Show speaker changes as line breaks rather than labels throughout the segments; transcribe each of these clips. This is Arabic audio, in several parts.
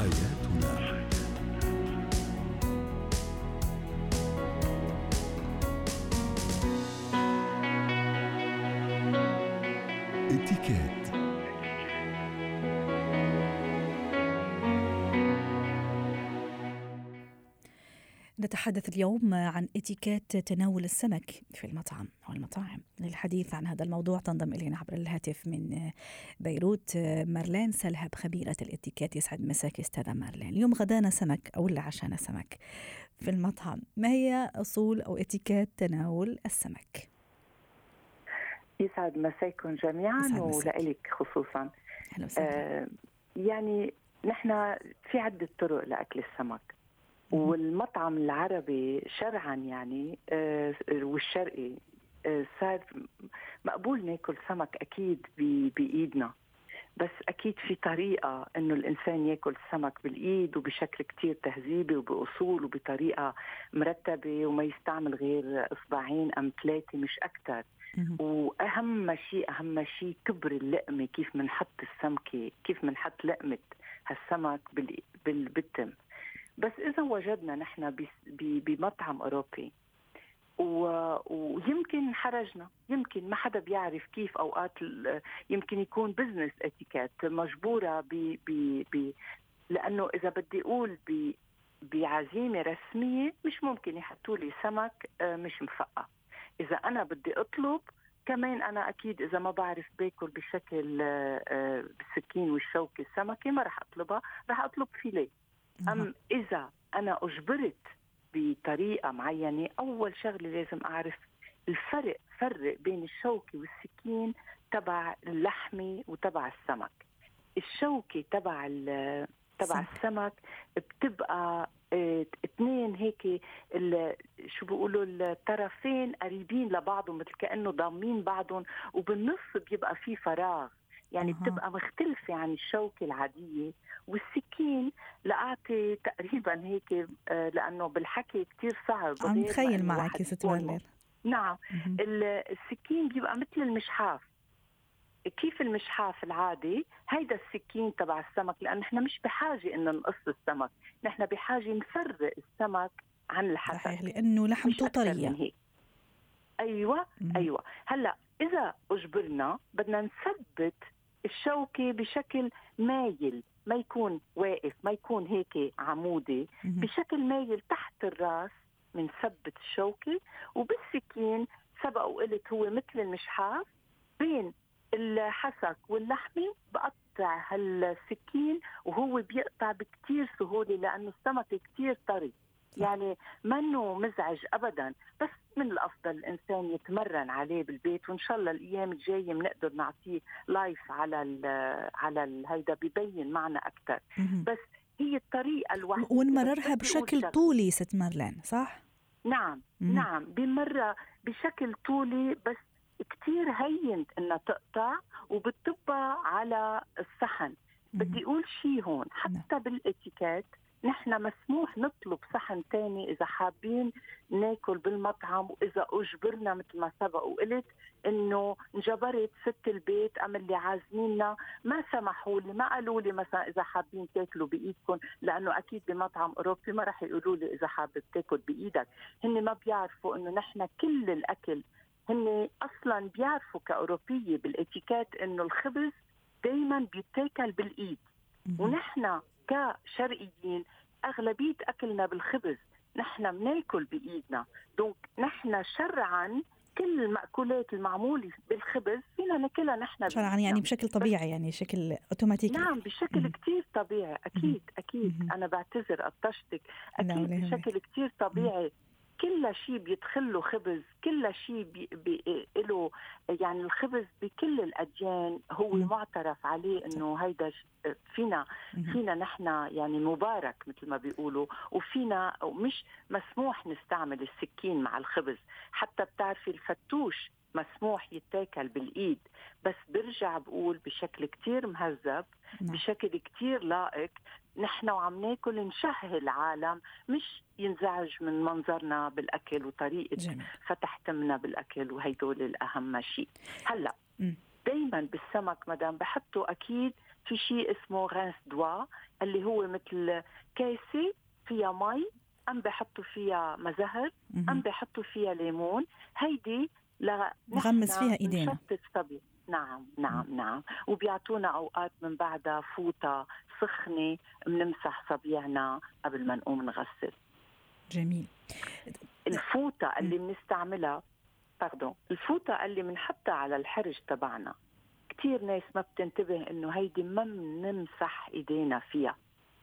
حياتنا. اتكات
نتحدث اليوم عن إتيكيت تناول السمك في المطعم أو المطاعم. للحديث عن هذا الموضوع تنضم إلينا عبر الهاتف من بيروت مارلين سلهب خبيرة الإتيكيت يسعد مساك أستاذة مارلين. اليوم غدانا سمك أو عشانا سمك في المطعم. ما هي أصول أو إتيكيت تناول السمك؟
يسعد مساكم جميعا ولك خصوصا.
أهلا وسهلا.
آه يعني نحن في عدة طرق لأكل السمك. والمطعم العربي شرعا يعني آه والشرقي آه صار مقبول ناكل سمك أكيد بإيدنا. بس أكيد في طريقة إنه الإنسان ياكل السمك بالإيد وبشكل كتير تهذيبي وبأصول وبطريقة مرتبة وما يستعمل غير إصبعين أم ثلاثة مش أكثر وأهم شيء أهم شيء كبر اللقمة كيف بنحط السمكة كيف بنحط لقمة هالسمك بالتم بس إذا وجدنا نحن بمطعم أوروبي ويمكن انحرجنا يمكن ما حدا بيعرف كيف أوقات يمكن يكون business etiquette مجبورة ب ب ب لأنه إذا بدي أقول ب بعزيمة رسمية مش ممكن يحطوا لي سمك مش مفقع إذا أنا بدي أطلب كمان أنا أكيد إذا ما بعرف باكل بشكل بالسكين والشوكة السمكة ما رح أطلبها رح أطلب فيليه. أم إذا أنا أجبرت بطريقة معينة أول شغلة لازم أعرف الفرق فرق بين الشوكة والسكين تبع اللحمة وتبع السمك. الشوكة تبع تبع السمك بتبقى آه اثنين هيك شو بيقولوا الطرفين قريبين لبعضهم مثل كأنه ضامين بعضهم وبالنص بيبقى في فراغ. يعني. بتبقى مختلفة عن الشوكة العادية والسكين لأعطي تقريبا هيك لأنه بالحكي كتير صعب
عم تخيل معك ست
نعم السكين بيبقى مثل المشحاف. كيف المشحاف العادي؟ هيدا السكين تبع السمك لأن نحن مش بحاجة إن نقص السمك نحن بحاجة نفرق السمك عن الحسك.
صحيح لأنه لحمته طرية
أيوة. أيوة. هلأ إذا أجبرنا بدنا نثبت الشوكة بشكل مايل ما يكون واقف ما يكون هيك عمودي بشكل مايل تحت الراس بنثبت الشوكة وبالسكين سبق وقلت هو مثل المشحاف بين الحسك واللحمة بقطع هالسكين وهو بيقطع بكتير سهولة لأنه السمك كتير طري. يعني منه مزعج ابدا بس من الأفضل الإنسان يتمرن عليه بالبيت وإن شاء الله الأيام الجاية بنقدر نعطيه لايف على ال على ال هيدا ببين معنا أكثر بس هي الطريقة الوحيدة
ونمررها بشكل طولي ست مارلين صح؟
نعم مم. نعم بمرة بشكل طولي بس كتير هين إنها تقطع وبتطبع على الصحن بدي أقول شيء هون حتى نعم. بالإتيكيت نحن مسموح نطلب صحن تاني إذا حابين ناكل بالمطعم وإذا أجبرنا مثل ما سبق وقلت إنه انجبرت ست البيت أم اللي عازميننا ما سمحوا لي ما قالوا لي مثلا إذا حابين تاكلوا بإيدكم لأنه أكيد بمطعم أوروبي ما راح يقولوا لي إذا حابب تاكل بإيدك هن ما بيعرفوا إنه نحن كل الأكل هن أصلا بيعرفوا كأوروبية بالإتيكيت إنه الخبز دائما بيتاكل بالإيد. ونحن كشرقيين أغلبية أكلنا بالخبز نحن بناكل بإيدنا. donc نحن شرعا كل المأكولات المعمولة بالخبز فينا ناكلها نحن
شرعا يعني بشكل طبيعي يعني شكل أوتوماتيكي.
نعم بشكل كتير طبيعي. أكيد أكيد. أنا بعتذر قطشتك. أكيد بشكل كتير طبيعي. كل شيء بيدخل له خبز كل شيء بي بي له يعني الخبز بكل الأديان هو م. معترف عليه إنه هيدا فينا فينا نحن يعني مبارك مثل ما بيقولوا وفينا مش مسموح نستعمل السكين مع الخبز. حتى بتعرفي الفتوش مسموح يتاكل بالإيد بس برجع بقول بشكل كتير مهذب بشكل كتير لائق نحن وعم ناكل نشهي العالم مش ينزعج من منظرنا بالأكل وطريقة جميل. فتح تمنا بالأكل وهيدول الأهم شيء. هلأ دائما بالسمك مدام بحطوا أكيد في شيء اسمه غانس دوا اللي هو مثل كاسة فيها مي أم بحطوا فيها مزهر أم بحطوا فيها ليمون. هيدي
نغمس فيها
إيدينا. نعم نعم نعم. وبيعطونا أوقات من بعدها فوطة سخنة بنمسح صبيعنا قبل ما نقوم نغسل.
جميل.
الفوطة اللي بنستعملها باردون الفوطة اللي بنحطها على الحرج تبعنا كثير ناس ما بتنتبه إنه هيدي ما بنمسح إيدينا فيها.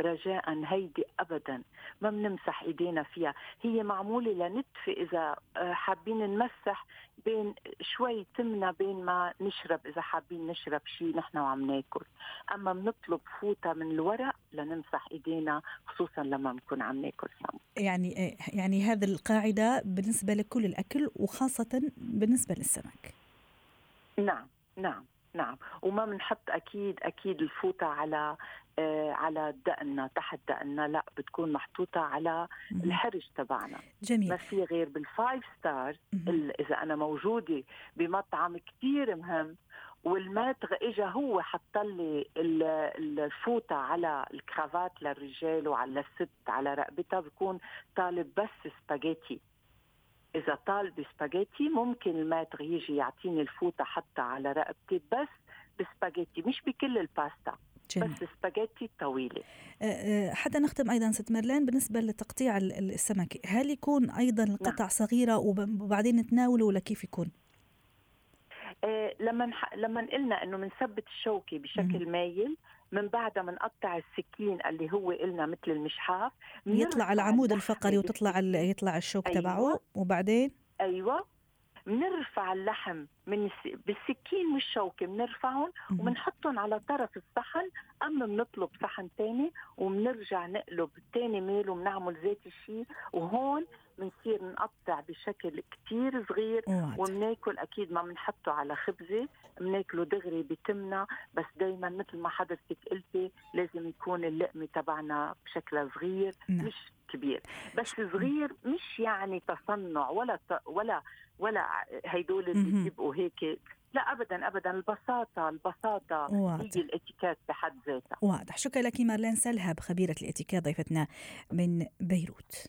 رجاء هيدي ابدا. ما بنمسح إيدينا فيها. هي معمولة لنتفه إذا آه، حابين نمسح بين شوي تمنى بين ما نشرب. إذا حابين نشرب شيء نحن وعم ناكل. أما بنطلب فوطة من الورق لنمسح إيدينا خصوصا لما بنكون عم ناكل سمك.
يعني آه، يعني هذه القاعدة بالنسبة لكل الأكل وخاصة بالنسبة للسمك.
نعم نعم. نعم. وما بنحط أكيد أكيد الفوطة على آه على دقننا تحت دقننا لا بتكون محطوطة على الحرج تبعنا.
جميل.
ما في غير بال five star إذا أنا موجودة بمطعم كثير مهم وال maître اجى هو حط لي الفوطة على الكرافات للرجال وعلى الست على رقبتها بكون طالب بس سباجيتي. إذا طالب سباجيتي ممكن ال maître يجي يعطيني الفوطة حتى على رقبتي بس بسباجيتي مش بكل الباستا جميل. بس سباجيتي طويلة
أه، أه، حتى نختم أيضا ست مرلين بالنسبة لتقطيع السمك هل يكون أيضا القطع نعم. صغيرة وبعدين نتناوله ولا كيف يكون؟
آه لما لما قلنا إنه بنثبت الشوكة بشكل. مايل من بعدها بنقطع السكين اللي هو قلنا مثل المشحاف
يطلع العمود الفقري وتطلع يطلع الشوك أيوة. تبعه وبعدين
أيوه بنرفع اللحم من بالسكين والشوكة بنرفعهم وبنحطهم على طرف الصحن أما بنطلب صحن ثاني وبنرجع نقلب ثاني ميل وبنعمل ذات الشيء وهون بنصير نقطع بشكل كتير صغير وبناكل أكيد ما بنحطه على خبزة بناكله دغري بتمنا بس دائما مثل ما حضرتك قلتي لازم يكون اللقمة تبعنا بشكل صغير نعم. مش كبير. بس صغير مش يعني تصنع ولا ولا ولا هيدول اللي بيبقوا هيك. لا ابدا ابدا البساطه البساطة واضح. هي الاتيكيت بحد ذاتها.
واضح. شكرا لك مارلين سلهب خبيرة الاتيكيت ضيفتنا من بيروت.